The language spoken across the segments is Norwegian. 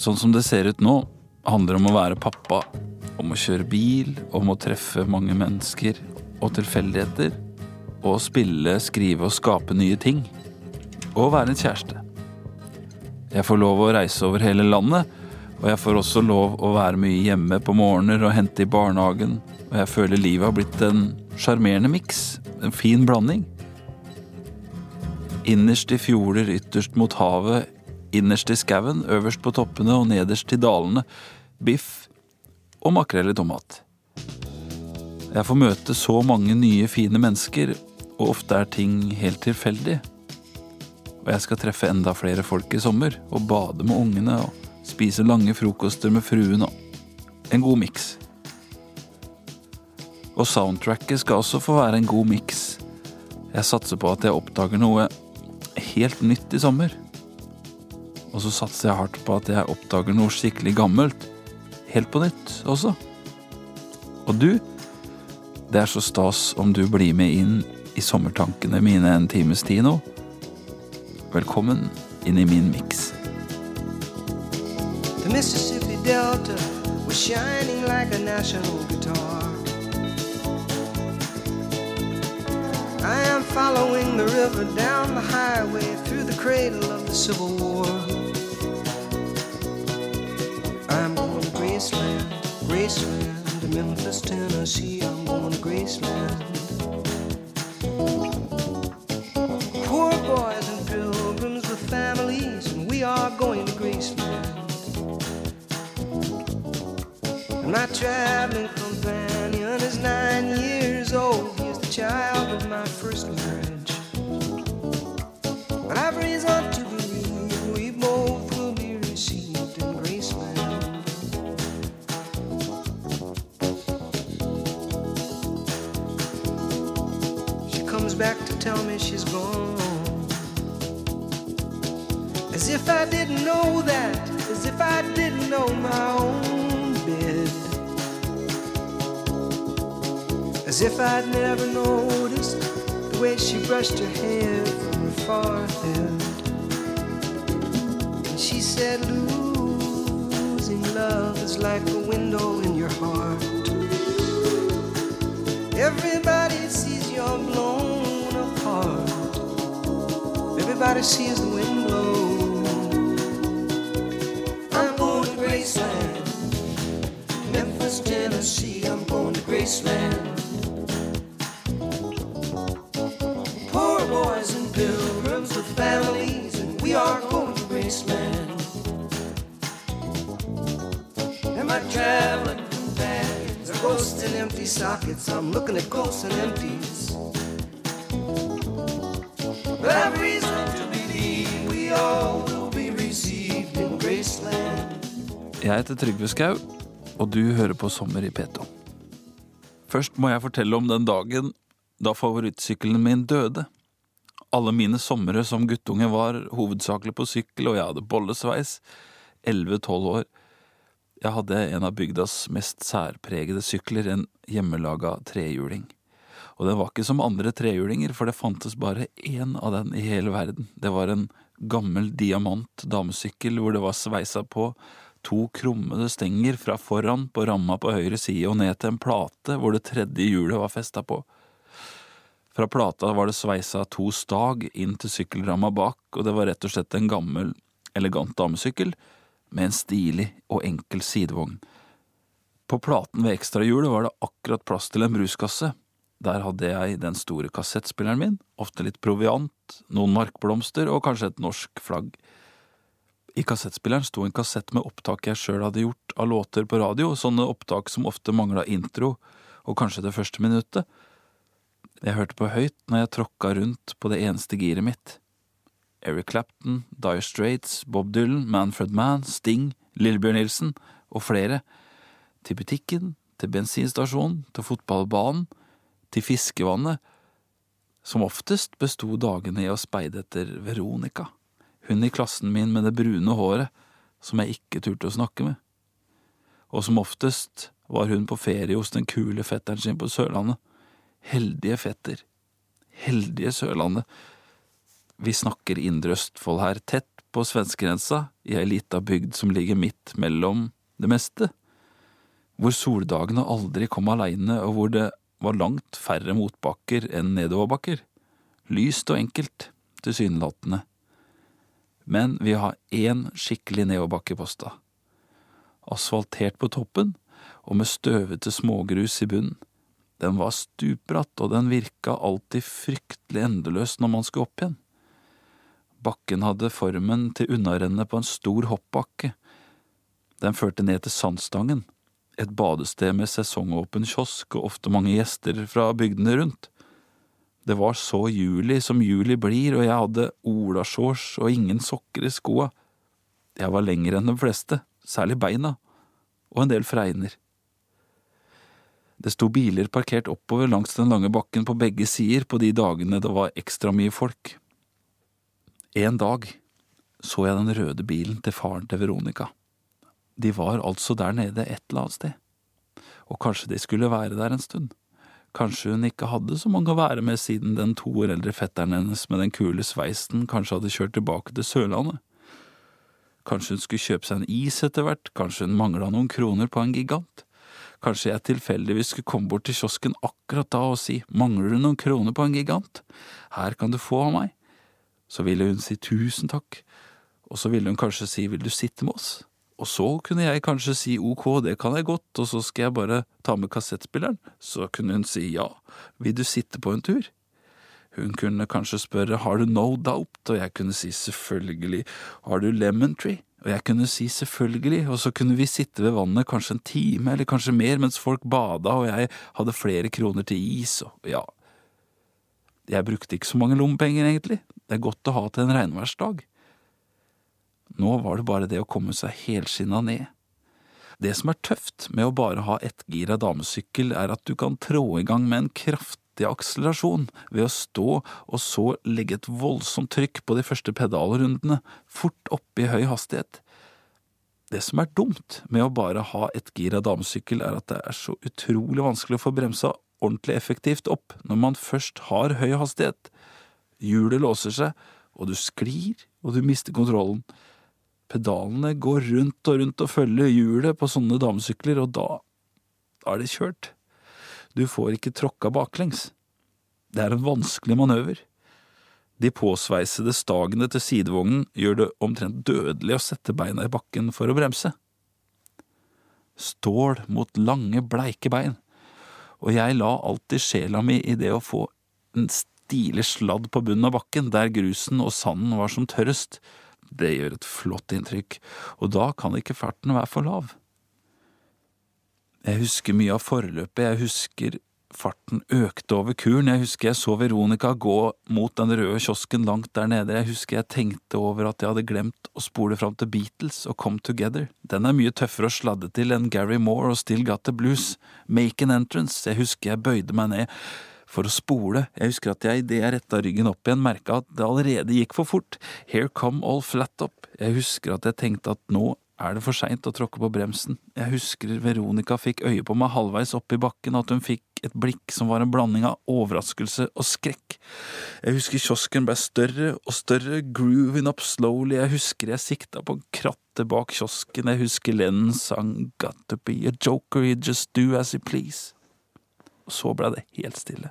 Sånn som det ser ut nå, handler om å være pappa. Om å kjøre bil, om å treffe mange mennesker og tilfeldigheter. Og spille, skrive og skape nye ting. Og være en kjæreste. Jeg får lov å reise over hele landet, og jeg får også lov å være mye hjemme på morgener og hente i barnehagen. Og jeg føler livet har blitt en sjarmerende miks. En fin blanding. Innerst i fjorder, ytterst mot havet, innerst i skauen, øverst på toppene og nederst i dalene. Biff og makrell i tomat. Jeg får møte så mange nye, fine mennesker, og ofte er ting helt tilfeldig. Og jeg skal treffe enda flere folk i sommer, og bade med ungene og spise lange frokoster med fruen og en god miks. Og soundtracket skal også få være en god miks. Jeg satser på at jeg oppdager noe helt nytt i sommer. Og så satser jeg hardt på at jeg oppdager noe skikkelig gammelt. Helt på nytt også. Og du, det er så stas om du blir med inn i sommertankene mine en times tid nå. Velkommen inn i min miks. The Mississippi Delta was shining like a national guitar. I am following the river down the highway through the cradle of the Civil War. Graceland, Graceland, Memphis, Tennessee. I'm going to Graceland. Poor boys and pilgrims with families, and we are going to Graceland. And my traveling companion is nine years old. He's the child tell me she's gone. As if I didn't know that, as if I didn't know my own bed. As if I'd never noticed the way she brushed her hair from her forehead. And she said, Losing love is like a window in your heart. Everybody sees you're blown Everybody sees the wind blow. I'm going to Graceland. Memphis, Tennessee, I'm going to Graceland. Poor boys and pilgrims with families, and we are going to Graceland. And my traveling companions are ghosts and empty sockets. I'm looking at ghosts and empties. Jeg heter Trygve Skau, og du hører på Sommer i P2. Først må jeg fortelle om den dagen da favorittsykkelen min døde. Alle mine somre som guttunge var hovedsakelig på sykkel, og jeg hadde bollesveis. 11-12 år. Jeg hadde en av bygdas mest særpregede sykler, en hjemmelaga trehjuling. Og den var ikke som andre trehjulinger, for det fantes bare én av den i hele verden. Det var en gammel diamant damesykkel hvor det var sveisa på to krummede stenger fra foran på ramma på høyre side og ned til en plate hvor det tredje hjulet var festa på. Fra plata var det sveisa to stag inn til sykkelramma bak, og det var rett og slett en gammel, elegant damesykkel med en stilig og enkel sidevogn. På platen ved ekstrahjulet var det akkurat plass til en bruskasse. Der hadde jeg den store kassettspilleren min, ofte litt proviant, noen markblomster og kanskje et norsk flagg. I kassettspilleren sto en kassett med opptak jeg sjøl hadde gjort av låter på radio, sånne opptak som ofte mangla intro og kanskje det første minuttet. Jeg hørte på høyt når jeg tråkka rundt på det eneste giret mitt. Eric Clapton, Dire Straits, Bob Dylan, Manfred Mann, Sting, Lillebjørn Nilsen og flere. Til butikken, til bensinstasjonen, til fotballbanen, til fiskevannet. Som oftest besto dagene i å speide etter Veronica, hun i klassen min med det brune håret som jeg ikke turte å snakke med. Og som oftest var hun på ferie hos den kule fetteren sin på Sørlandet. Heldige fetter. Heldige Sørlandet. Vi snakker Indre Østfold her, tett på svenskegrensa, i ei lita bygd som ligger midt mellom det meste, hvor soldagene aldri kom aleine, og hvor det var langt færre motbakker enn nedoverbakker. Lyst og enkelt, tilsynelatende. Men vi har én skikkelig nedoverbakke. Asfaltert på toppen, og med støvete smågrus i bunnen. Den var stupbratt, og den virka alltid fryktelig endeløs når man skulle opp igjen. Bakken hadde formen til unnarennet på en stor hoppbakke. Den førte ned til Sandstangen, et badested med sesongåpen kiosk og ofte mange gjester fra bygdene rundt. Det var så juli som juli blir, og jeg hadde olashorts og ingen sokker i skoa. Jeg var lengre enn de fleste, særlig beina, og en del fregner. Det sto biler parkert oppover langs den lange bakken på begge sider på de dagene det var ekstra mye folk. En dag så jeg den røde bilen til faren til Veronica. De var altså der nede et eller annet sted. Og kanskje de skulle være der en stund. Kanskje hun ikke hadde så mange å være med siden den to år eldre fetteren hennes med den kule sveisen kanskje hadde kjørt tilbake til Sørlandet. Kanskje hun skulle kjøpe seg en is etter hvert, kanskje hun mangla noen kroner på en gigant. Kanskje jeg tilfeldigvis skulle komme bort til kiosken akkurat da og si mangler du noen kroner på en gigant, her kan du få av meg. Så ville hun si tusen takk, og så ville hun kanskje si vil du sitte med oss? Og så kunne jeg kanskje si ok, det kan jeg godt, og så skal jeg bare ta med kassettspilleren. Så kunne hun si ja, vil du sitte på en tur? Hun kunne kanskje spørre har du No Doubt, og jeg kunne si selvfølgelig, har du Lemon Tree? Og jeg kunne si selvfølgelig, og så kunne vi sitte ved vannet kanskje en time eller kanskje mer mens folk bada og jeg hadde flere kroner til is og ja. Jeg brukte ikke så mange lommepenger, egentlig, det er godt å ha til en regnværsdag. Nå var det bare det å komme seg helskinna ned. Det som er tøft med å bare ha ettgira damesykkel, er at du kan trå i gang med en kraftig akselerasjon ved å stå og så legge et voldsomt trykk på de første pedalrundene, fort oppe i høy hastighet. Det som er dumt med å bare ha ettgira damesykkel, er at det er så utrolig vanskelig å få bremsa ordentlig effektivt opp når man først har høy hastighet. Hjulet låser seg, og du sklir, og du mister kontrollen. Pedalene går rundt og rundt og følger hjulet på sånne damesykler, og da er det kjørt. Du får ikke tråkka baklengs. Det er en vanskelig manøver. De påsveisede stagene til sidevognen gjør det omtrent dødelig å sette beina i bakken for å bremse. Stål mot lange, bleike bein, og jeg la alltid sjela mi i det å få en stilig sladd på bunnen av bakken, der grusen og sanden var som tørrest, det gjør et flott inntrykk, og da kan ikke farten være for lav. Jeg husker mye av forløpet, jeg husker farten økte over kuren, jeg husker jeg så Veronica gå mot den røde kiosken langt der nede, jeg husker jeg tenkte over at jeg hadde glemt å spole fram til Beatles og Come Together. Den er mye tøffere å sladde til enn Gary Moore og Still Got The Blues. Make an Entrance, jeg husker jeg bøyde meg ned for å spole. Jeg husker at jeg idet jeg retta ryggen opp igjen, merka at det allerede gikk for fort. Here come all flat up. Jeg husker at jeg tenkte at nå er det for seint å tråkke på bremsen. Jeg husker Veronica fikk øye på meg halvveis oppe i bakken, at hun fikk et blikk som var en blanding av overraskelse og skrekk. Jeg husker kiosken ble større og større, grooving up slowly, jeg husker jeg sikta på krattet kratte bak kiosken, jeg husker Lennon sang Got to be a joker, you just do as you please. Og så ble det helt stille.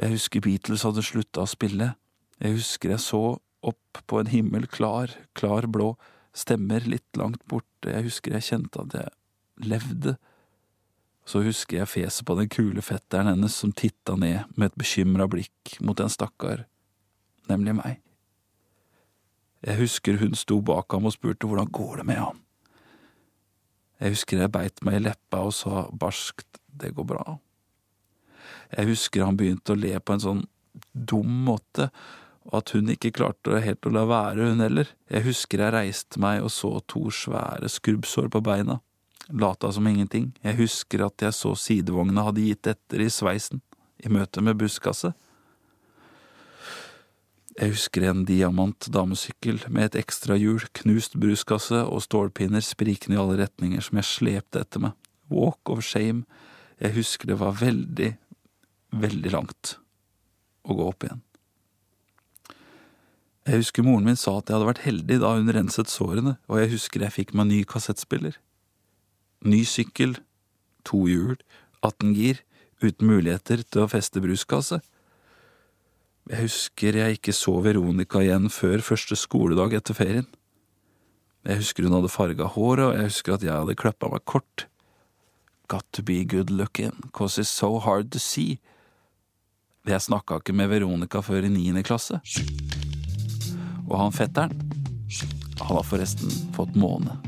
Jeg husker Beatles hadde slutta å spille. Jeg husker jeg så opp på en himmel klar, klar blå, stemmer litt langt borte, jeg husker jeg kjente at jeg levde. Så husker jeg fjeset på den kule fetteren hennes som titta ned med et bekymra blikk mot en stakkar, nemlig meg. Jeg husker hun sto bak ham og spurte hvordan går det med ham. Jeg husker jeg beit meg i leppa og sa barskt det går bra. Jeg husker han begynte å le på en sånn dum måte, og at hun ikke klarte helt å la være, hun heller. Jeg husker jeg reiste meg og så to svære skrubbsår på beina, lata som ingenting. Jeg husker at jeg så sidevogna hadde gitt etter i sveisen, i møte med busskasse. Jeg husker en diamant damesykkel med et ekstra hjul, knust bruskasse og stålpinner sprikende i alle retninger som jeg slepte etter meg. Walk of shame. Jeg husker det var veldig, veldig langt å gå opp igjen. Jeg husker moren min sa at jeg hadde vært heldig da hun renset sårene, og jeg husker jeg fikk meg ny kassettspiller. Ny sykkel, to hjul, 18 gir, uten muligheter til å feste bruskasse. Jeg husker jeg ikke så Veronica igjen før første skoledag etter ferien. Jeg husker hun hadde farga håret, og jeg husker at jeg hadde klippa meg kort. Got to be good looking, cause it's so hard to see. Jeg snakka ikke med Veronica før i niende klasse. Og han fetteren, han har forresten fått måne.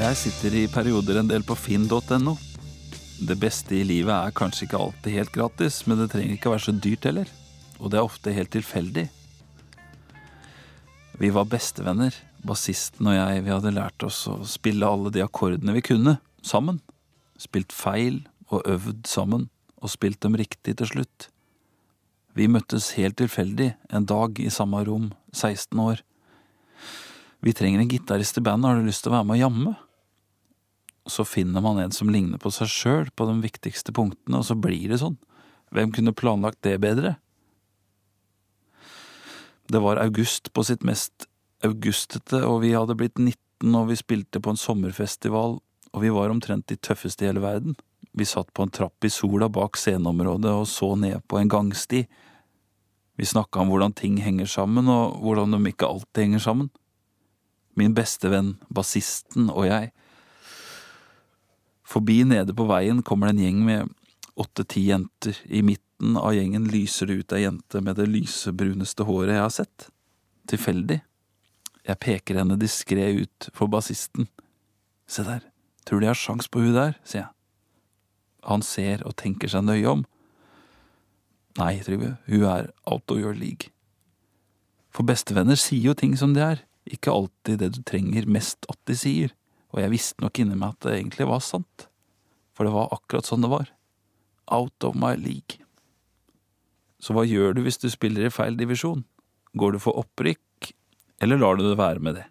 Jeg sitter i perioder en del på finn.no. Det beste i livet er kanskje ikke alltid helt gratis, men det trenger ikke være så dyrt heller. Og det er ofte helt tilfeldig. Vi var bestevenner, bassisten og jeg. Vi hadde lært oss å spille alle de akkordene vi kunne, sammen. Spilt feil og øvd sammen, og spilt dem riktig til slutt. Vi møttes helt tilfeldig en dag i samme rom, 16 år. Vi trenger en gitarist i bandet, har du lyst til å være med og jamme? Så finner man en som ligner på seg sjøl på de viktigste punktene, og så blir det sånn. Hvem kunne planlagt det bedre? Det var august på sitt mest augustete, og vi hadde blitt 19 og vi spilte på en sommerfestival, og vi var omtrent de tøffeste i hele verden. Vi satt på en trapp i sola bak sceneområdet og så ned på en gangsti. Vi snakka om hvordan ting henger sammen, og hvordan de ikke alltid henger sammen. Min beste venn, bassisten og jeg. Forbi nede på veien kommer det en gjeng med åtte–ti jenter. I midten av gjengen lyser det ut ei jente med det lysebruneste håret jeg har sett. Tilfeldig. Jeg peker henne diskré ut for bassisten. Se der, tror du jeg har sjans på hun der, sier jeg. Han ser og tenker seg nøye om. Nei, Trygve, hun er out of your league. For bestevenner sier jo ting som de er, ikke alltid det du trenger mest at de sier, og jeg visste nok inni meg at det egentlig var sant, for det var akkurat sånn det var. Out of my league. Så hva gjør du hvis du spiller i feil divisjon? Går du for opprykk, eller lar du det være med det?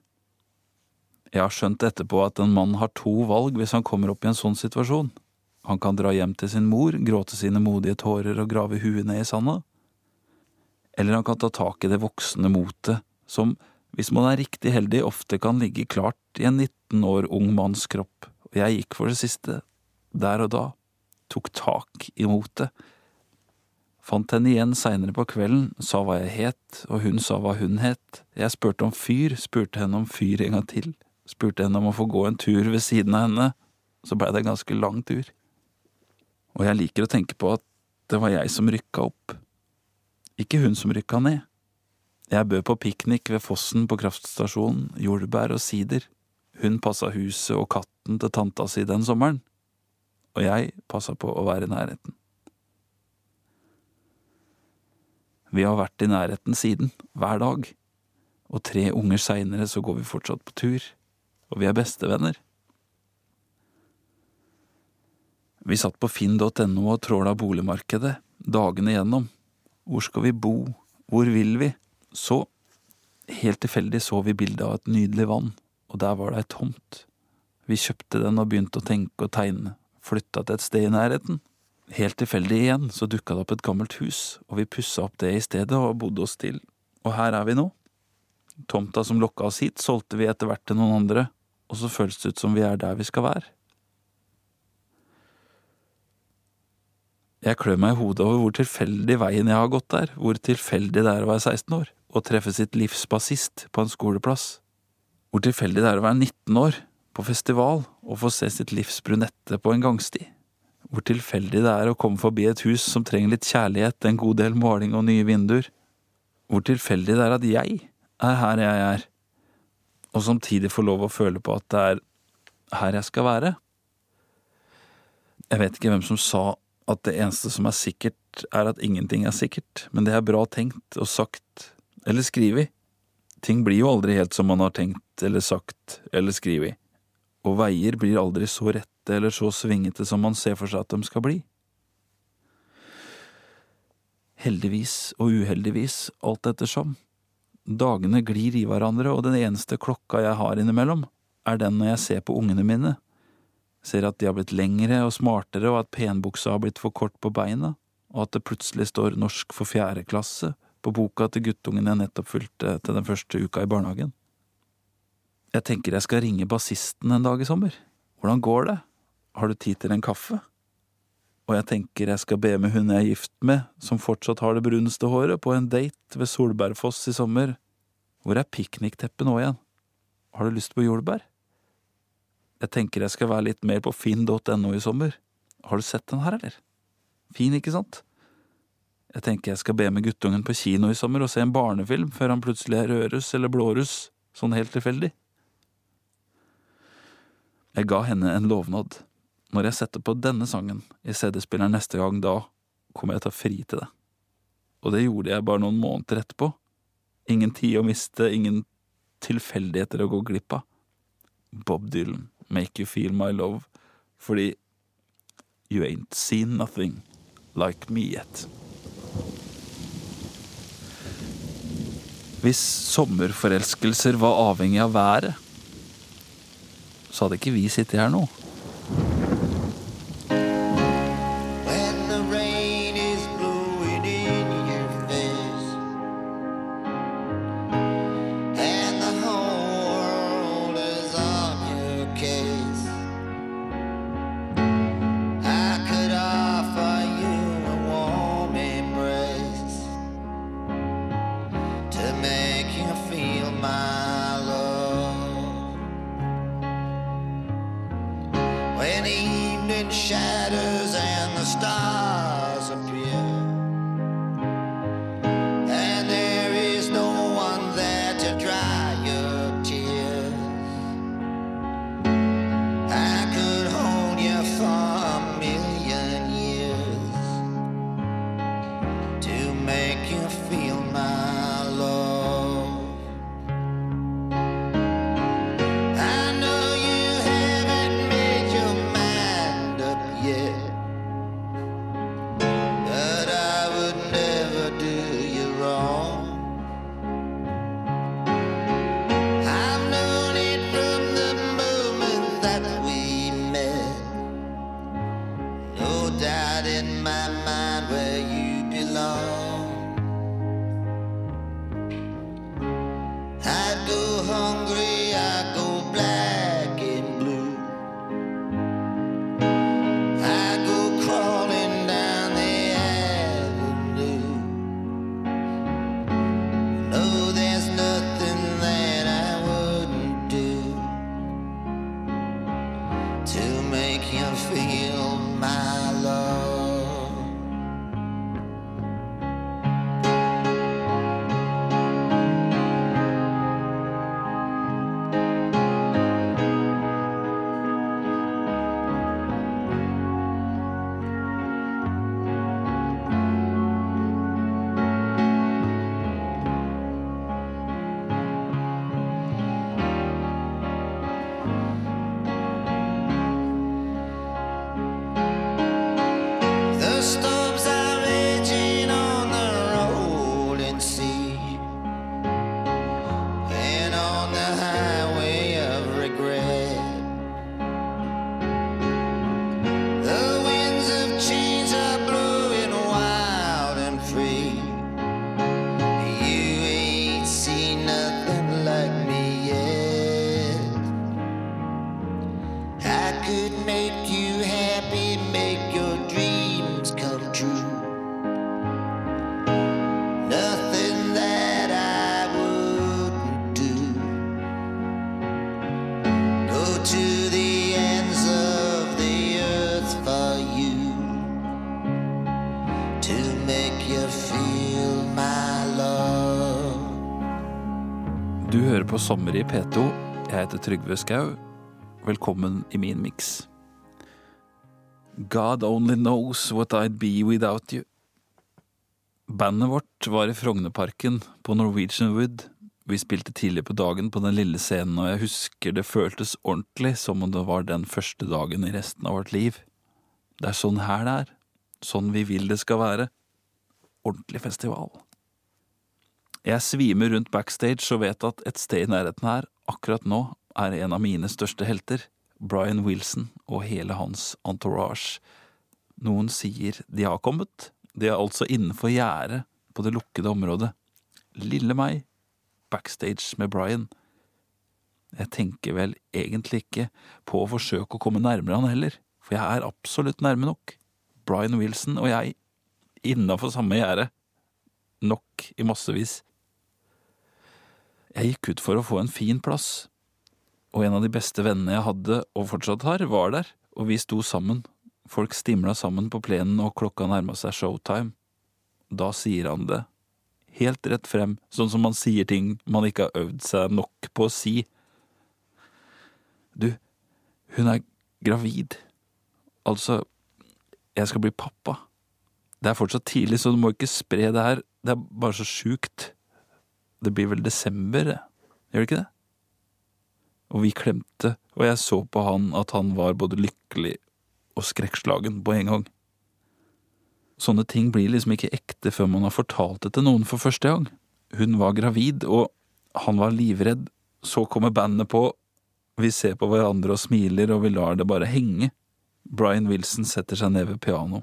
Jeg har skjønt etterpå at en mann har to valg hvis han kommer opp i en sånn situasjon. Han kan dra hjem til sin mor, gråte sine modige tårer og grave huet ned i sanda. Eller han kan ta tak i det voksne motet som, hvis man er riktig heldig, ofte kan ligge klart i en 19 år ung manns kropp, og jeg gikk for det siste, der og da, tok tak i motet. Fant henne igjen seinere på kvelden, sa hva jeg het, og hun sa hva hun het. Jeg spurte om fyr, spurte henne om fyr en gang til, spurte henne om å få gå en tur ved siden av henne, så blei det en ganske lang tur. Og jeg liker å tenke på at det var jeg som rykka opp, ikke hun som rykka ned. Jeg bød på piknik ved fossen på kraftstasjonen, jordbær og sider. Hun passa huset og katten til tanta si den sommeren, og jeg passa på å være i nærheten. Vi har vært i nærheten siden, hver dag, og tre unger seinere så går vi fortsatt på tur, og vi er bestevenner. Vi satt på finn.no og tråla boligmarkedet, dagene igjennom. Hvor skal vi bo, hvor vil vi? Så, helt tilfeldig så vi bildet av et nydelig vann, og der var det ei tomt. Vi kjøpte den og begynte å tenke og tegne, flytta til et sted i nærheten. Helt tilfeldig igjen så dukka det opp et gammelt hus, og vi pussa opp det i stedet og bodde oss til. Og her er vi nå. Tomta som lokka oss hit, solgte vi etter hvert til noen andre, og så føles det ut som vi er der vi skal være. Jeg klør meg i hodet over hvor tilfeldig veien jeg har gått der, hvor tilfeldig det er å være 16 år og treffe sitt livs bassist på en skoleplass, hvor tilfeldig det er å være 19 år, på festival, og få se sitt livs brunette på en gangsti, hvor tilfeldig det er å komme forbi et hus som trenger litt kjærlighet, en god del måling og nye vinduer, hvor tilfeldig det er at jeg er her jeg er, og samtidig få lov å føle på at det er her jeg skal være. Jeg vet ikke hvem som sa at det eneste som er sikkert, er at ingenting er sikkert, men det er bra tenkt og sagt eller skrevet. Ting blir jo aldri helt som man har tenkt eller sagt eller skrevet, og veier blir aldri så rette eller så svingete som man ser for seg at de skal bli. Heldigvis og uheldigvis, alt ettersom. Dagene glir i hverandre, og den eneste klokka jeg har innimellom, er den når jeg ser på ungene mine, ser at de har blitt lengre og smartere, og at penbuksa har blitt for kort på beina, og at det plutselig står norsk for fjerde klasse på boka til guttungen jeg nettopp fulgte til den første uka i barnehagen. Jeg tenker jeg skal ringe bassisten en dag i sommer. Hvordan går det? Har du tid til en kaffe? Og jeg tenker jeg skal be med hun jeg er gift med, som fortsatt har det bruneste håret, på en date ved Solbergfoss i sommer. Hvor er piknikteppet nå igjen? Har du lyst på jordbær? Jeg tenker jeg skal være litt mer på finn.no i sommer. Har du sett den her, eller? Fin, ikke sant? Jeg tenker jeg skal be med guttungen på kino i sommer og se en barnefilm før han plutselig er rødruss eller blåruss, sånn helt tilfeldig. Jeg ga henne en lovnad. Når jeg setter på denne sangen i CD-spilleren neste gang, da kommer jeg til å fri til det. Og det gjorde jeg bare noen måneder etterpå. Ingen tid å miste, ingen tilfeldigheter å gå glipp av. Bob Dylan, Make You Feel My Love, fordi You ain't seen nothing like me yet. Hvis sommerforelskelser var avhengig av været, så hadde ikke vi sittet her nå. Du hører på Sommer i P2. Jeg heter Trygve Skau. Velkommen i min miks. God only knows what I'd be without you. Bandet vårt var i Frognerparken på Norwegian Wood. Vi spilte tidlig på dagen på den lille scenen, og jeg husker det føltes ordentlig som om det var den første dagen i resten av vårt liv. Det er sånn her det er. Sånn vi vil det skal være. Ordentlig festival. Jeg svimer rundt backstage og vet at et sted i nærheten her, akkurat nå, er en av mine største helter, Brian Wilson og hele hans entourage. Noen sier de har kommet, de er altså innenfor gjerdet på det lukkede området. Lille meg, backstage med Brian. Jeg tenker vel egentlig ikke på å forsøke å komme nærmere han heller, for jeg er absolutt nærme nok. Brian Wilson og jeg, innafor samme gjerde. Nok i massevis. Jeg gikk ut for å få en fin plass, og en av de beste vennene jeg hadde, og fortsatt har, var der, og vi sto sammen. Folk stimla sammen på plenen, og klokka nærma seg showtime. Da sier han det, helt rett frem, sånn som man sier ting man ikke har øvd seg nok på å si. Du, hun er gravid. Altså, jeg skal bli pappa. Det er fortsatt tidlig, så du må ikke spre det her. Det er bare så sjukt. Det blir vel desember, gjør det ikke det? Og vi klemte, og jeg så på han at han var både lykkelig og skrekkslagen på en gang. Sånne ting blir liksom ikke ekte før man har fortalt det til noen for første gang. Hun var gravid, og han var livredd. Så kommer bandet på, vi ser på hverandre og smiler, og vi lar det bare henge. Brian Wilson setter seg ned ved piano.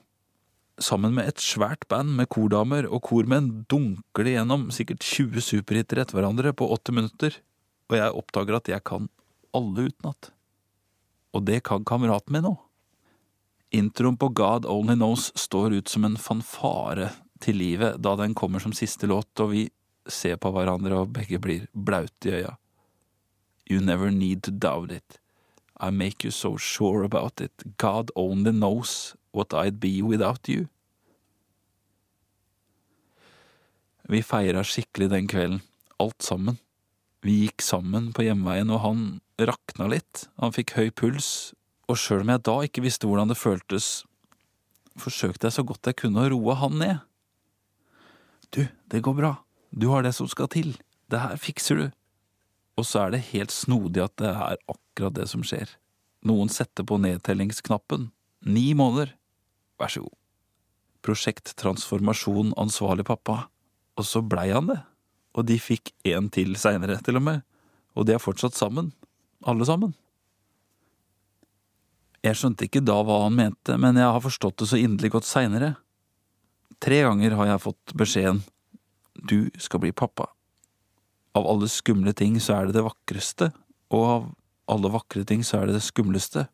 Sammen med et svært band med kordamer og kormenn dunker de gjennom sikkert 20 superhiter etter hverandre på 80 minutter, og jeg oppdager at jeg kan alle utenat. Og det kan kameraten min òg. Introen på God Only Knows står ut som en fanfare til livet da den kommer som siste låt, og vi ser på hverandre og begge blir blaute i øya. You never need to doubt it. I make you so sure about it. God only knows what I'd be without you. Vi feira skikkelig den kvelden, alt sammen. Vi gikk sammen på hjemveien, og han rakna litt, han fikk høy puls, og sjøl om jeg da ikke visste hvordan det føltes, forsøkte jeg så godt jeg kunne å roe han ned. Du, det går bra, du har det som skal til, det her fikser du. Og så er det helt snodig at det er akkurat det som skjer. Noen setter på nedtellingsknappen. Ni måneder. Vær så god. Prosjekt Transformasjon ansvarlig pappa. Og så blei han det. Og de fikk en til seinere, til og med. Og de er fortsatt sammen. Alle sammen. Jeg skjønte ikke da hva han mente, men jeg har forstått det så inderlig godt seinere. Tre ganger har jeg fått beskjeden Du skal bli pappa. Av alle skumle ting så er det det vakreste, og av alle vakre ting så er det det skumleste.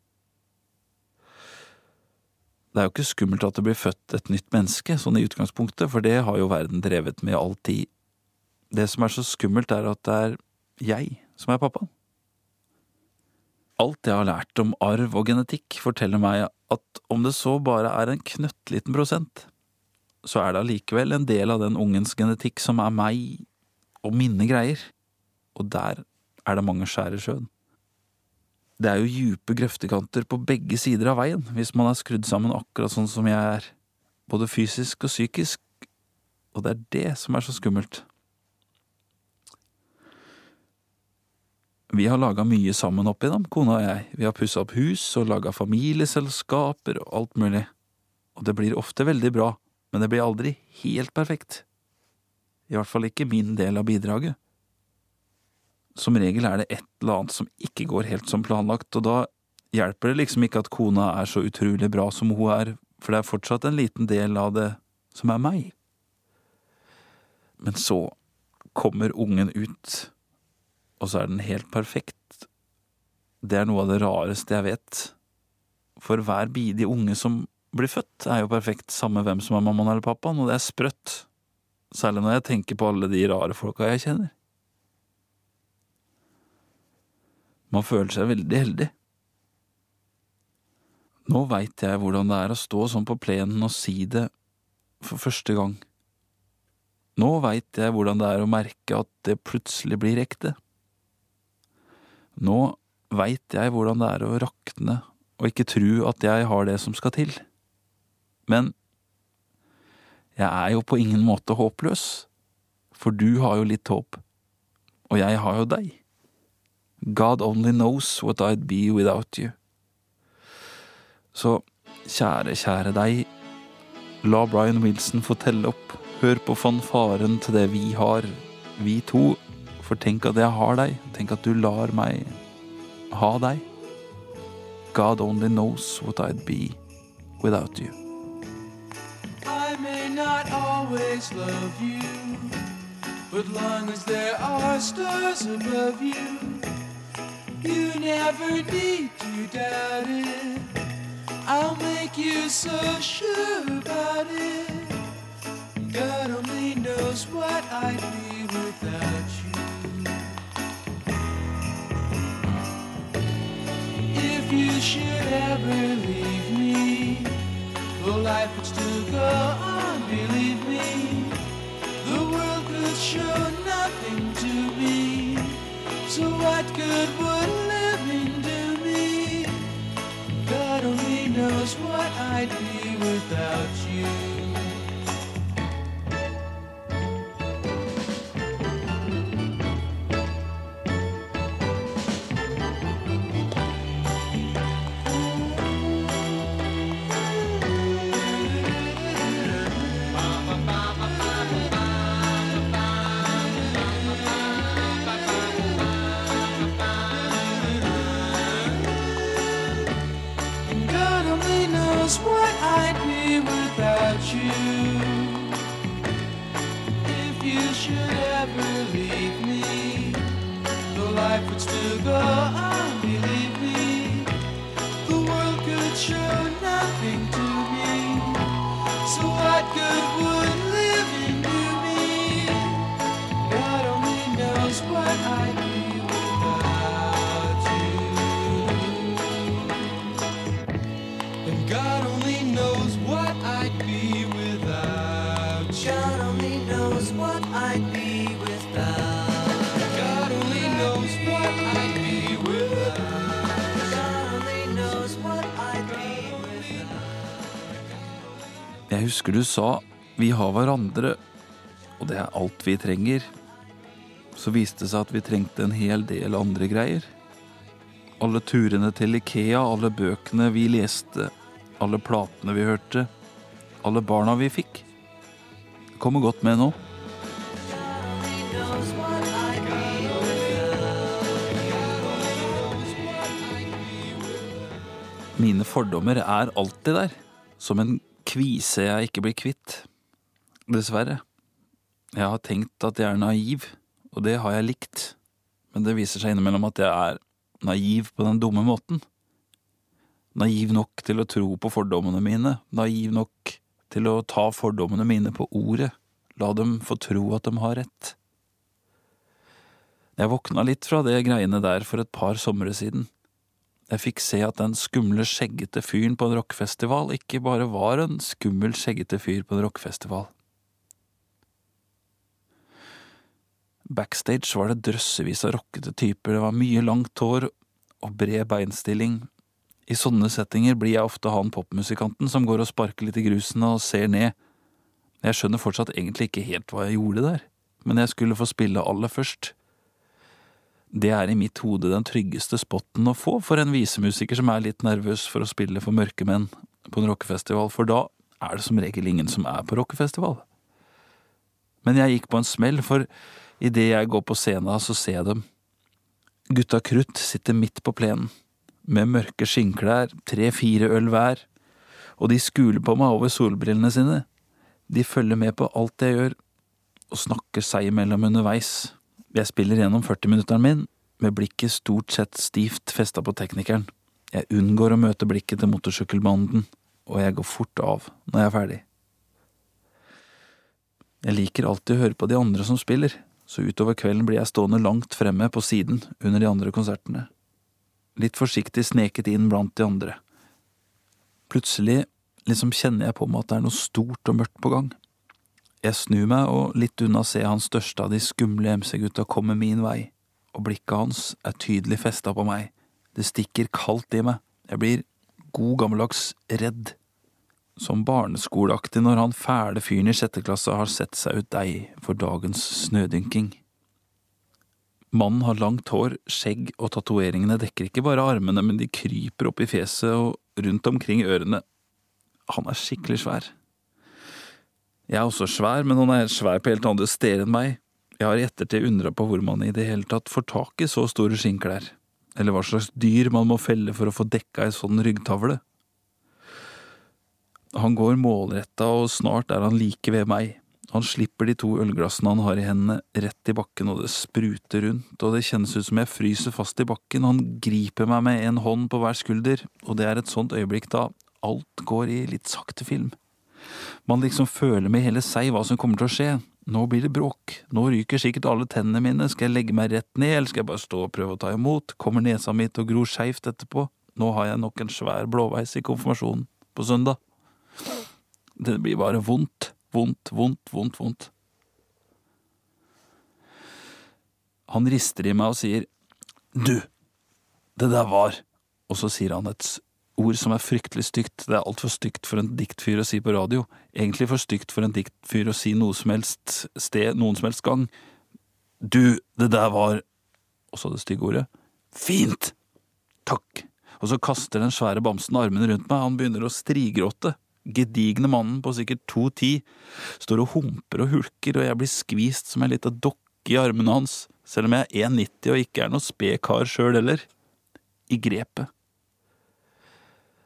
Det er jo ikke skummelt at det blir født et nytt menneske, sånn i utgangspunktet, for det har jo verden drevet med all tid. Det som er så skummelt, er at det er jeg som er pappaen. Alt jeg har lært om arv og genetikk, forteller meg at om det så bare er en knøttliten prosent, så er det allikevel en del av den ungens genetikk som er meg og mine greier, og der er det mange skjær i sjøen. Det er jo djupe grøftekanter på begge sider av veien hvis man er skrudd sammen akkurat sånn som jeg er, både fysisk og psykisk, og det er det som er så skummelt. Vi har laga mye sammen opp igjennom, kona og jeg. Vi har pussa opp hus og laga familieselskaper og alt mulig. Og det blir ofte veldig bra, men det blir aldri helt perfekt. I hvert fall ikke min del av bidraget. Som regel er det et eller annet som ikke går helt som planlagt, og da hjelper det liksom ikke at kona er så utrolig bra som hun er, for det er fortsatt en liten del av det som er meg. Men så kommer ungen ut, og så er den helt perfekt. Det er noe av det rareste jeg vet. For hver bidige unge som blir født, er jo perfekt, samme hvem som er mammaen eller pappaen, og det er sprøtt. Særlig når jeg tenker på alle de rare folka jeg kjenner. Man føler seg veldig heldig. Nå veit jeg hvordan det er å stå sånn på plenen og si det for første gang. Nå veit jeg hvordan det er å merke at det plutselig blir ekte. Nå veit jeg hvordan det er å rakne og ikke tru at jeg har det som skal til. Men jeg er jo på ingen måte håpløs, for du har jo litt håp, og jeg har jo deg. God only knows what I'd be without you. Så kjære, kjære deg, la Brian Wilson få telle opp, hør på fanfaren til det vi har, vi to, for tenk at jeg har deg, tenk at du lar meg ha deg. God only knows what I'd be without you. I may not always love you, but long as there are stars above you, you never need to doubt it. I'll make you so sure about it. God only knows what I'd be without you. If you should ever leave me, well, life would still go on, believe me. The world could show nothing to me. So what good would knows what I'd be without you. Without you. If you should ever leave me, the life would still go on, Husker du sa vi har hverandre, og det er alt vi trenger. Så viste det seg at vi trengte en hel del andre greier. Alle turene til Ikea, alle bøkene vi leste, alle platene vi hørte, alle barna vi fikk. Det kommer godt med nå. Mine fordommer er alltid der, som en kvise jeg ikke blir kvitt. Dessverre. Jeg har tenkt at jeg er naiv, og det har jeg likt, men det viser seg innimellom at jeg er naiv på den dumme måten. Naiv nok til å tro på fordommene mine, naiv nok til å ta fordommene mine på ordet, la dem få tro at de har rett. Jeg våkna litt fra det greiene der for et par somre siden, Jeg fikk se at den skumle, skjeggete fyren på en rockefestival ikke bare var en skummel, skjeggete fyr på en rockefestival. Backstage var det drøssevis av rockete typer, det var mye langt hår og bred beinstilling. I sånne settinger blir jeg ofte han popmusikanten som går og sparker litt i grusen og ser ned. Jeg skjønner fortsatt egentlig ikke helt hva jeg gjorde der, men jeg skulle få spille aller først. Det er i mitt hode den tryggeste spotten å få for en visemusiker som er litt nervøs for å spille for mørke menn på en rockefestival, for da er det som regel ingen som er på rockefestival. Men jeg gikk på en smell, for idet jeg går på scenen, så ser jeg dem. Gutta krutt sitter midt på plenen, med mørke skinnklær, tre–fire øl hver, og de skuler på meg over solbrillene sine. De følger med på alt jeg gjør, og snakker seg imellom underveis. Jeg spiller gjennom 40-minutteren min, med blikket stort sett stivt festa på teknikeren. Jeg unngår å møte blikket til motorsykkelbanden, og jeg går fort av når jeg er ferdig. Jeg liker alltid å høre på de andre som spiller, så utover kvelden blir jeg stående langt fremme på siden under de andre konsertene. Litt forsiktig sneket inn blant de andre. Plutselig liksom kjenner jeg på meg at det er noe stort og mørkt på gang. Jeg snur meg og litt unna ser han største av de skumle MC-gutta komme min vei, og blikket hans er tydelig festa på meg. Det stikker kaldt i meg. Jeg blir god gammeldags redd. Som barneskoleaktig når han fæle fyren i sjette klasse har sett seg ut deg for dagens snødynking. Mannen har langt hår, skjegg og tatoveringene dekker ikke bare armene, men de kryper opp i fjeset og rundt omkring ørene. Han er skikkelig svær. Jeg er også svær, men han er svær på helt andre steder enn meg. Jeg har i ettertid undra på hvor man i det hele tatt får tak i så store skinnklær, eller hva slags dyr man må felle for å få dekka ei sånn ryggtavle. Han går målretta, og snart er han like ved meg. Han slipper de to ølglassene han har i hendene, rett i bakken, og det spruter rundt, og det kjennes ut som jeg fryser fast i bakken. Han griper meg med en hånd på hver skulder, og det er et sånt øyeblikk da alt går i litt sakte film. Man liksom føler med hele seg hva som kommer til å skje. Nå blir det bråk, nå ryker sikkert alle tennene mine, skal jeg legge meg rett ned, eller skal jeg bare stå og prøve å ta imot, kommer nesa mi til å gro skeivt etterpå, nå har jeg nok en svær blåveis i konfirmasjonen på søndag. Det blir bare vondt, vondt, vondt, vondt, vondt. Han rister i meg og sier, du, det der var, og så sier han et ord som er fryktelig stygt, det er altfor stygt for en diktfyr å si på radio, egentlig for stygt for en diktfyr å si noe som helst sted, noen som helst gang. Du, det der var… Og så det stygge ordet. Fint! Takk. Og så kaster den svære bamsen armene rundt meg, han begynner å strigråte. Gedigne mannen på sikkert to ti står og humper og hulker, og jeg blir skvist som en lita dokke i armene hans, selv om jeg er 1,90 og ikke er noe sped kar sjøl heller. I grepet.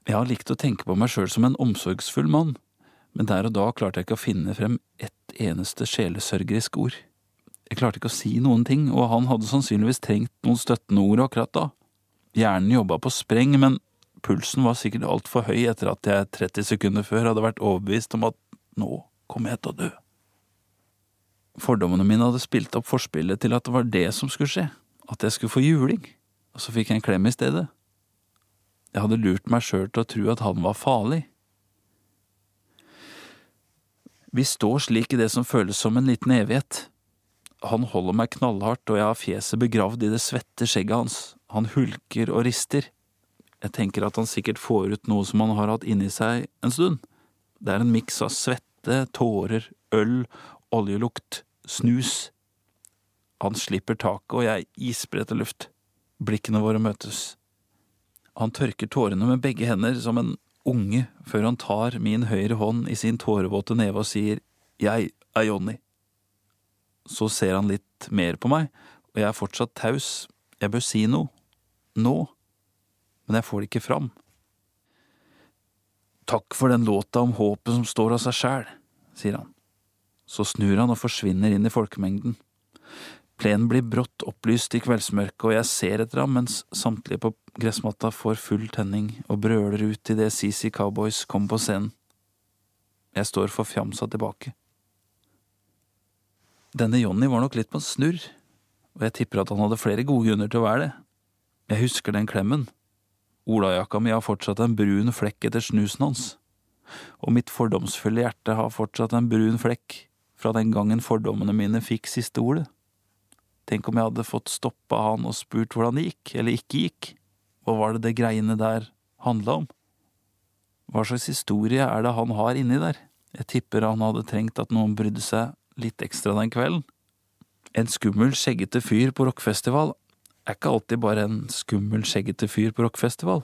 Jeg har likt å tenke på meg sjøl som en omsorgsfull mann, men der og da klarte jeg ikke å finne frem ett eneste sjelesørgerisk ord. Jeg klarte ikke å si noen ting, og han hadde sannsynligvis trengt noen støttende ord akkurat da. Hjernen jobba på spreng, men pulsen var sikkert altfor høy etter at jeg 30 sekunder før hadde vært overbevist om at nå kommer jeg til å dø. Fordommene mine hadde spilt opp forspillet til at det var det som skulle skje, at jeg skulle få juling, og så fikk jeg en klem i stedet. Jeg hadde lurt meg sjøl til å tro at han var farlig. Vi står slik i det som føles som en liten evighet. Han holder meg knallhardt, og jeg har fjeset begravd i det svette skjegget hans. Han hulker og rister. Jeg tenker at han sikkert får ut noe som han har hatt inni seg en stund. Det er en miks av svette, tårer, øl, oljelukt, snus. Han slipper taket, og jeg isbretter luft. Blikkene våre møtes. Han tørker tårene med begge hender som en unge før han tar min høyre hånd i sin tårevåte neve og sier Jeg er Johnny. Så ser han litt mer på meg, og jeg er fortsatt taus. Jeg bør si noe. Nå. Men jeg får det ikke fram. Takk for den låta om håpet som står av seg sjæl, sier han. Så snur han og forsvinner inn i folkemengden. Plenen blir brått opplyst i kveldsmørket, og jeg ser etter ham mens samtlige på gressmatta får full tenning og brøler ut idet CC Cowboys kommer på scenen. Jeg står forfjamsa tilbake. Denne Johnny var nok litt på snurr, og jeg tipper at han hadde flere gode grunner til å være det. Jeg husker den klemmen, Olajakka mi har fortsatt en brun flekk etter snusen hans, og mitt fordomsfulle hjerte har fortsatt en brun flekk fra den gangen fordommene mine fikk siste ordet. Tenk om jeg hadde fått stoppa han og spurt hvordan det gikk, eller ikke gikk, hva var det det greiene der handla om? Hva slags historie er det han har inni der? Jeg tipper han hadde trengt at noen brydde seg litt ekstra den kvelden. En skummel, skjeggete fyr på rockfestival er ikke alltid bare en skummel, skjeggete fyr på rockfestival.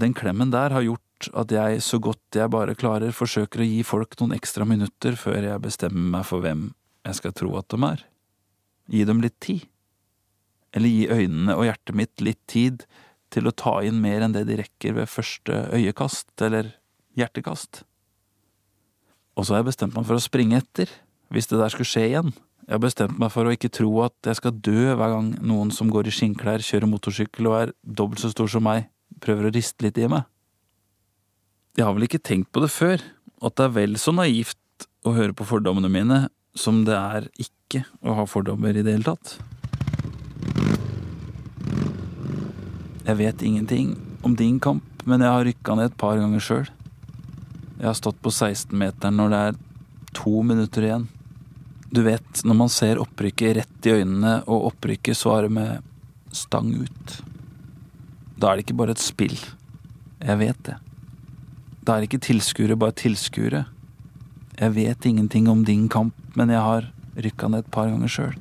Den klemmen der har gjort at jeg, så godt jeg bare klarer, forsøker å gi folk noen ekstra minutter før jeg bestemmer meg for hvem jeg skal tro at de er. Gi dem litt tid. Eller gi øynene og hjertet mitt litt tid til å ta inn mer enn det de rekker ved første øyekast eller hjertekast. Og så har jeg bestemt meg for å springe etter, hvis det der skulle skje igjen. Jeg har bestemt meg for å ikke tro at jeg skal dø hver gang noen som går i skinnklær, kjører motorsykkel og er dobbelt så stor som meg, prøver å riste litt i meg. Jeg har vel ikke tenkt på det før, at det er vel så naivt å høre på fordommene mine som det er ikke å ha fordommer i det hele tatt. Jeg vet ingenting om din kamp, men jeg har rykka ned et par ganger sjøl. Jeg har stått på 16-meteren når det er to minutter igjen. Du vet, når man ser opprykket rett i øynene, og opprykket svarer med stang ut. Da er det ikke bare et spill. Jeg vet det. Da er ikke tilskuere bare tilskuere. Jeg vet ingenting om din kamp, men jeg har rykka ned et par ganger sjøl.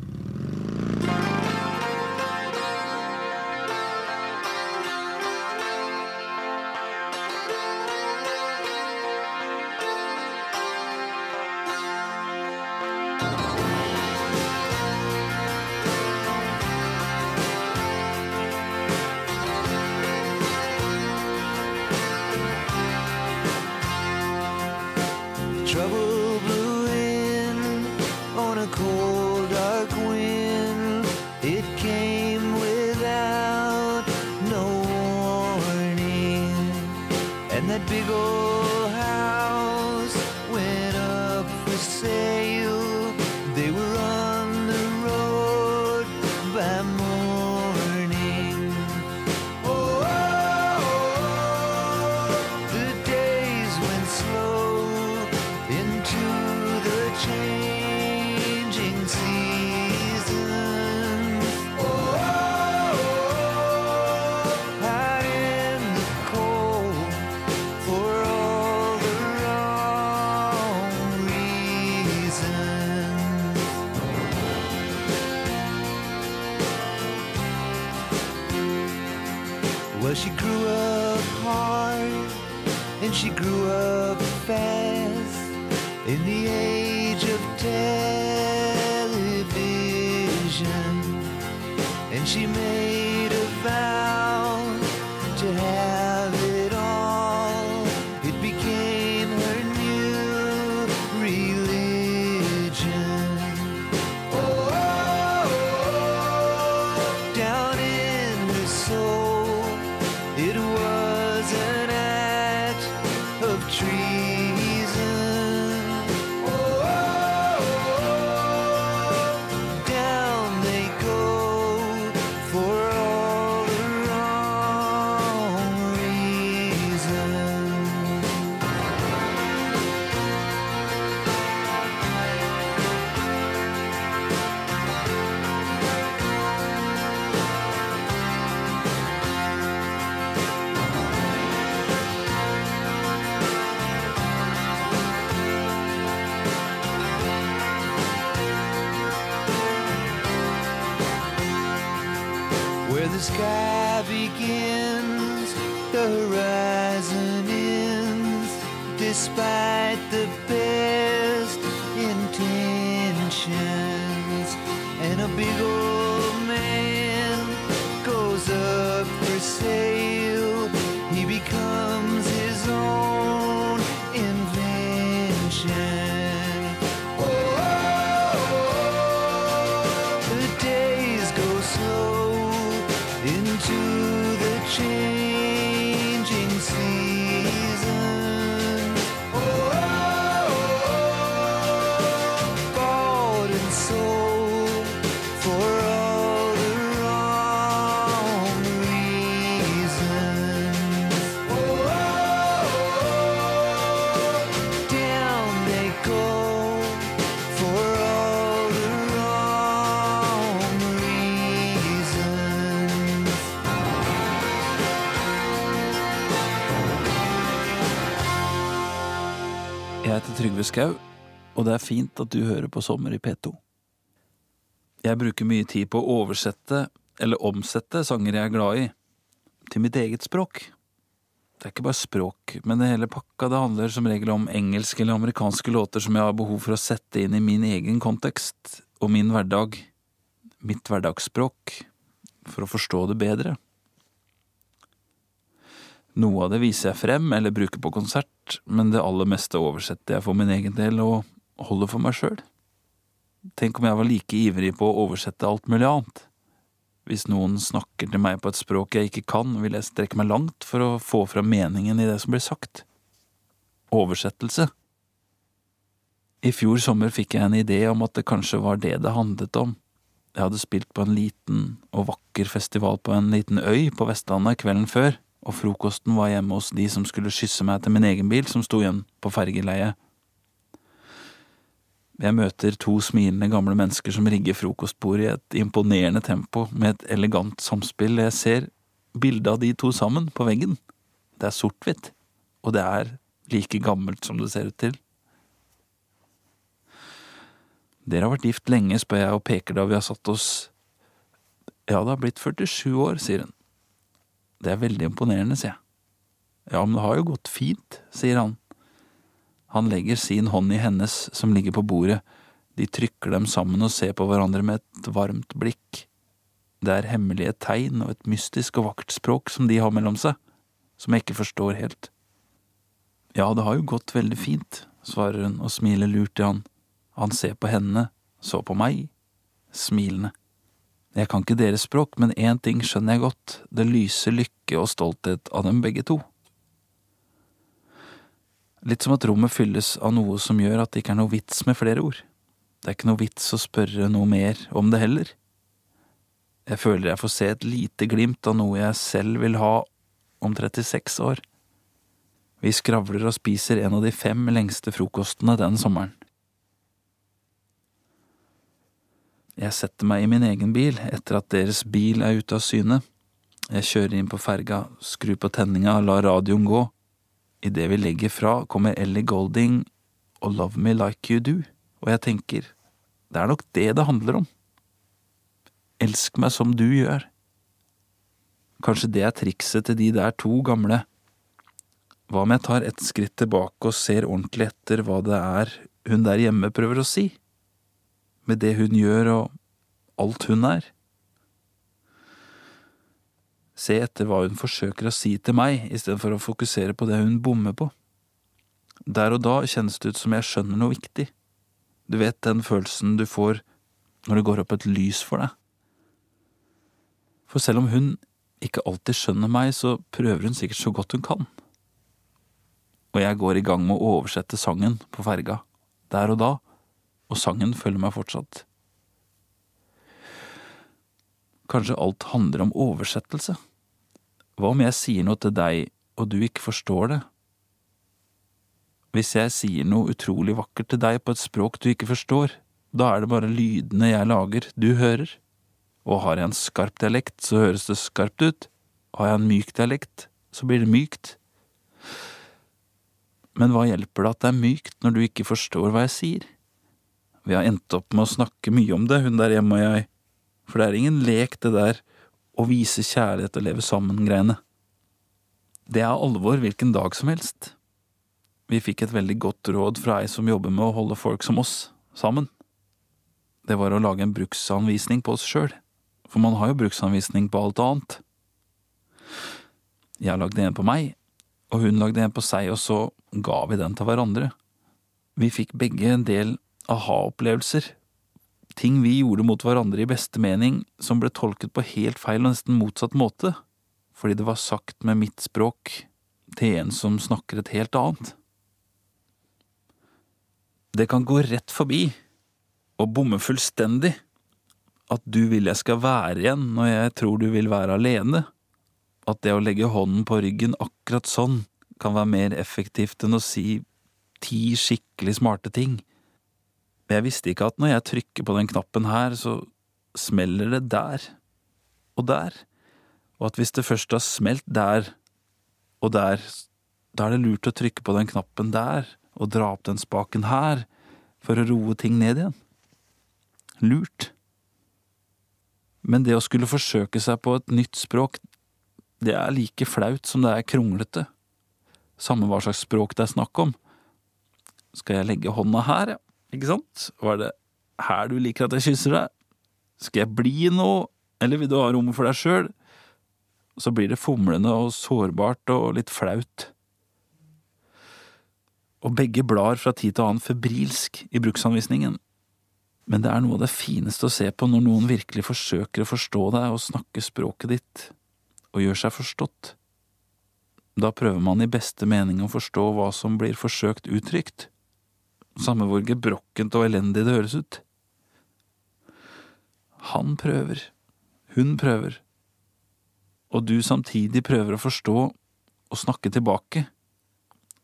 Trygve Skau, og det er fint at du hører på Sommer i P2. Jeg bruker mye tid på å oversette eller omsette sanger jeg er glad i, til mitt eget språk. Det er ikke bare språk, men det hele pakka. Det handler som regel om engelske eller amerikanske låter som jeg har behov for å sette inn i min egen kontekst og min hverdag, mitt hverdagsspråk, for å forstå det bedre. Noe av det viser jeg frem eller bruker på konsert, men det aller meste oversetter jeg for min egen del og holder for meg sjøl. Tenk om jeg var like ivrig på å oversette alt mulig annet. Hvis noen snakker til meg på et språk jeg ikke kan, vil jeg strekke meg langt for å få fram meningen i det som blir sagt. Oversettelse. I fjor sommer fikk jeg en idé om at det kanskje var det det handlet om. Jeg hadde spilt på en liten og vakker festival på en liten øy på Vestlandet kvelden før, og frokosten var hjemme hos de som skulle skysse meg til min egen bil som sto igjen på fergeleiet. Jeg møter to smilende gamle mennesker som rigger frokostbordet i et imponerende tempo med et elegant samspill. Jeg ser bildet av de to sammen på veggen. Det er sort-hvitt, og det er like gammelt som det ser ut til. Dere har vært gift lenge, spør jeg og peker da vi har satt oss. Ja, det har blitt 47 år, sier hun. Det er veldig imponerende, sier jeg. Ja, men det har jo gått fint, sier han. Han legger sin hånd i hennes som ligger på bordet, de trykker dem sammen og ser på hverandre med et varmt blikk. Det er hemmelige tegn og et mystisk og vakkert språk som de har mellom seg, som jeg ikke forstår helt. Ja, det har jo gått veldig fint, svarer hun og smiler lurt til han. Han ser på henne, så på meg, smilende. Jeg kan ikke deres språk, men én ting skjønner jeg godt, det lyser lykke og stolthet av dem begge to. Litt som at rommet fylles av noe som gjør at det ikke er noe vits med flere ord. Det er ikke noe vits å spørre noe mer om det heller. Jeg føler jeg får se et lite glimt av noe jeg selv vil ha om 36 år. Vi skravler og spiser en av de fem lengste frokostene den sommeren. Jeg setter meg i min egen bil etter at deres bil er ute av syne. Jeg kjører inn på ferga, skrur på tenninga lar radioen gå. Idet vi legger fra, kommer Ellie Golding og Love Me Like You Do, og jeg tenker, det er nok det det handler om. Elsk meg som du gjør. Kanskje det er trikset til de der to gamle. Hva om jeg tar et skritt tilbake og ser ordentlig etter hva det er hun der hjemme prøver å si? Med det hun gjør og alt hun er? Se etter hva hun forsøker å si til meg, istedenfor å fokusere på det hun bommer på. Der og da kjennes det ut som jeg skjønner noe viktig. Du vet den følelsen du får når det går opp et lys for deg. For selv om hun ikke alltid skjønner meg, så prøver hun sikkert så godt hun kan. Og jeg går i gang med å oversette sangen på ferga, der og da, og sangen følger meg fortsatt. Kanskje alt handler om oversettelse? Hva om jeg sier noe til deg, og du ikke forstår det? Hvis jeg sier noe utrolig vakkert til deg på et språk du ikke forstår, da er det bare lydene jeg lager, du hører. Og har jeg en skarp dialekt, så høres det skarpt ut. Har jeg en myk dialekt, så blir det mykt. Men hva hjelper det at det er mykt når du ikke forstår hva jeg sier? Vi har endt opp med å snakke mye om det, hun der hjemme og jeg, for det er ingen lek det der å vise kjærlighet og leve sammen-greiene. Det er alvor hvilken dag som helst. Vi fikk et veldig godt råd fra ei som jobber med å holde folk som oss sammen. Det var å lage en bruksanvisning på oss sjøl, for man har jo bruksanvisning på alt annet. Jeg lagde en på meg, og hun lagde en på seg, og så ga vi den til hverandre. Vi fikk begge en del aha-opplevelser, ting vi gjorde mot hverandre i beste mening, som ble tolket på helt feil og nesten motsatt måte, fordi det var sagt med mitt språk til en som snakker et helt annet. Det kan gå rett forbi og bomme fullstendig at du vil jeg skal være igjen når jeg tror du vil være alene, at det å legge hånden på ryggen akkurat sånn kan være mer effektivt enn å si ti skikkelig smarte ting. Jeg visste ikke at når jeg trykker på den knappen her, så smeller det der og der, og at hvis det først har smelt der og der, da er det lurt å trykke på den knappen der og dra opp den spaken her for å roe ting ned igjen. Lurt. Men det å skulle forsøke seg på et nytt språk, det er like flaut som det er kronglete. Samme hva slags språk det er snakk om. Skal jeg legge hånda her, ja? Ikke sant? Var det her du liker at jeg kysser deg? Skal jeg bli noe, eller vil du ha rommet for deg sjøl? Så blir det fomlende og sårbart og litt flaut. Og begge blar fra tid til annen febrilsk i bruksanvisningen. Men det er noe av det fineste å se på når noen virkelig forsøker å forstå deg og snakke språket ditt, og gjør seg forstått. Da prøver man i beste mening å forstå hva som blir forsøkt uttrykt, samme hvor gebrokkent og elendig det høres ut. Han prøver, hun prøver, og du samtidig prøver å forstå og snakke tilbake,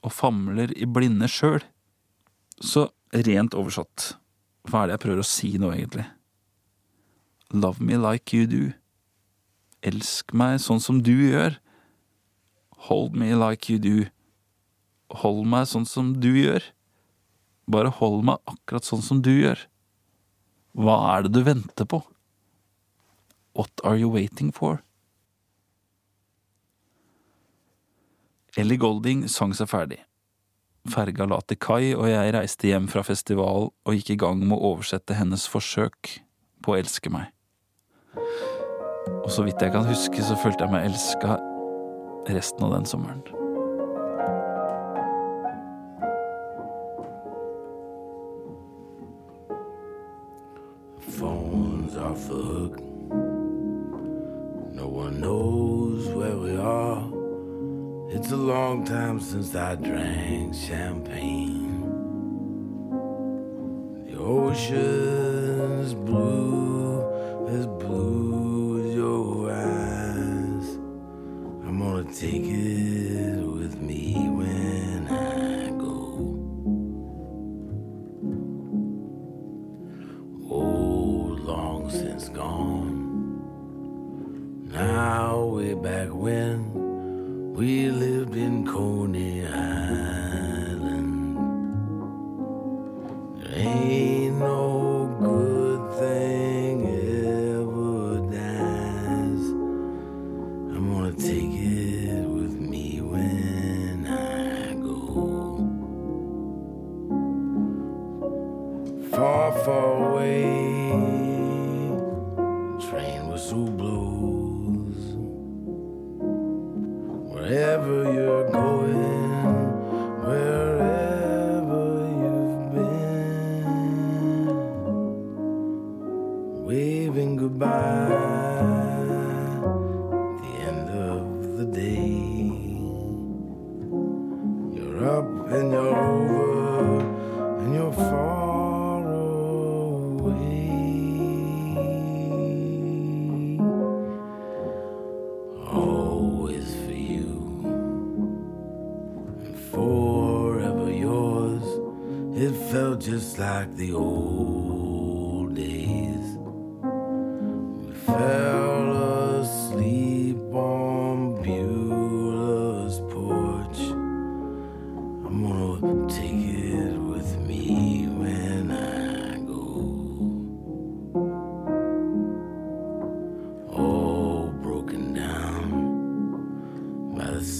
og famler i blinde sjøl. Så rent oversatt, hva er det jeg prøver å si nå, egentlig? Love me like you do. Elsk meg sånn som du gjør. Hold me like you do. Hold meg sånn som du gjør. Bare hold meg akkurat sånn som du gjør. Hva er det du venter på? What are you waiting for? Ellie Golding sang seg ferdig. Ferga la til kai, og jeg reiste hjem fra festival og gikk i gang med å oversette hennes forsøk på å elske meg. Og så vidt jeg kan huske, så følte jeg meg elska resten av den sommeren. Are for hook. No one knows where we are. It's a long time since I drank champagne. The ocean's blue, as blue as your eyes. I'm gonna take it with me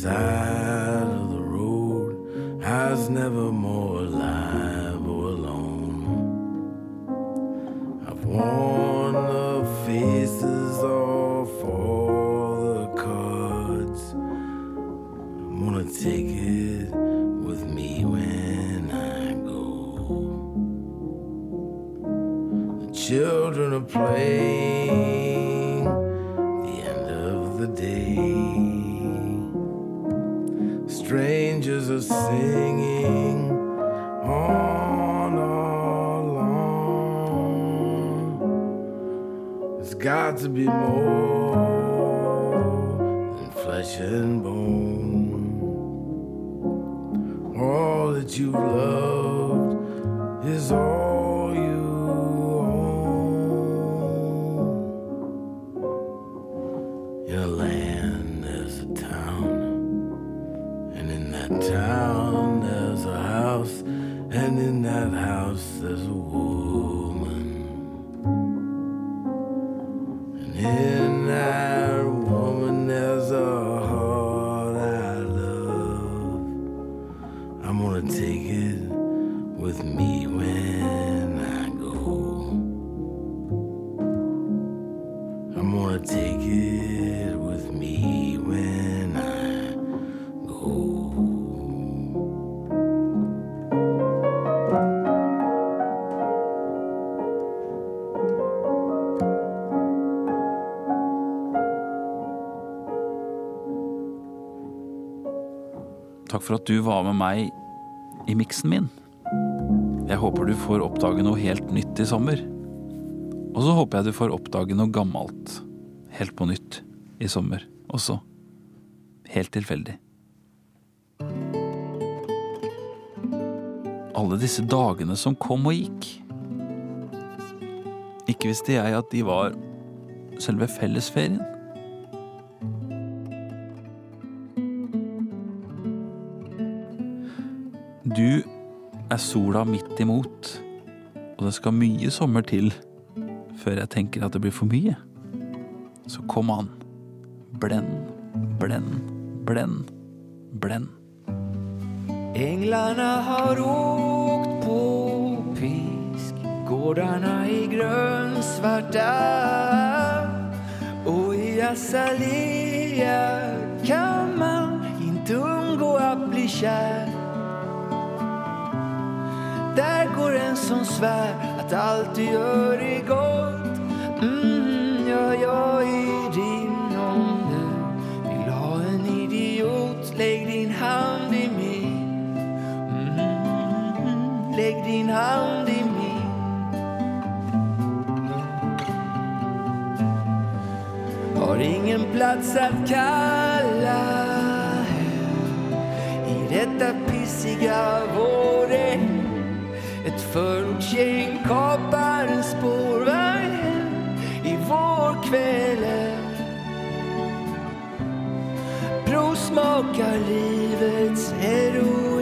side of the road. has never more Takk for at du var med meg i miksen min. Jeg håper du får oppdage noe helt nytt i sommer. Og så håper jeg du får oppdage noe gammelt helt på nytt i sommer også. Helt tilfeldig. Alle disse dagene som kom og gikk. Ikke visste jeg at de var selve fellesferien. Sola midt imot, og det skal mye sommer til før jeg tenker at det blir for mye. Så kom an. Blend, blend, blend, blend. Englene har åkt på pisk Gårdarna i grönsvarta Og i azalea kan man ikke unngå å bli kär En som svär att allt du gör är gott mm, Ja, jag är din om du vill ha en idiot Lägg din hand i min Mm, Lägg din hand i min Har ingen plats att kalla i detta pissiga vårregn Ett förortsgäng kapar en spårvagn i vårkvällen Provsmakar livets heroin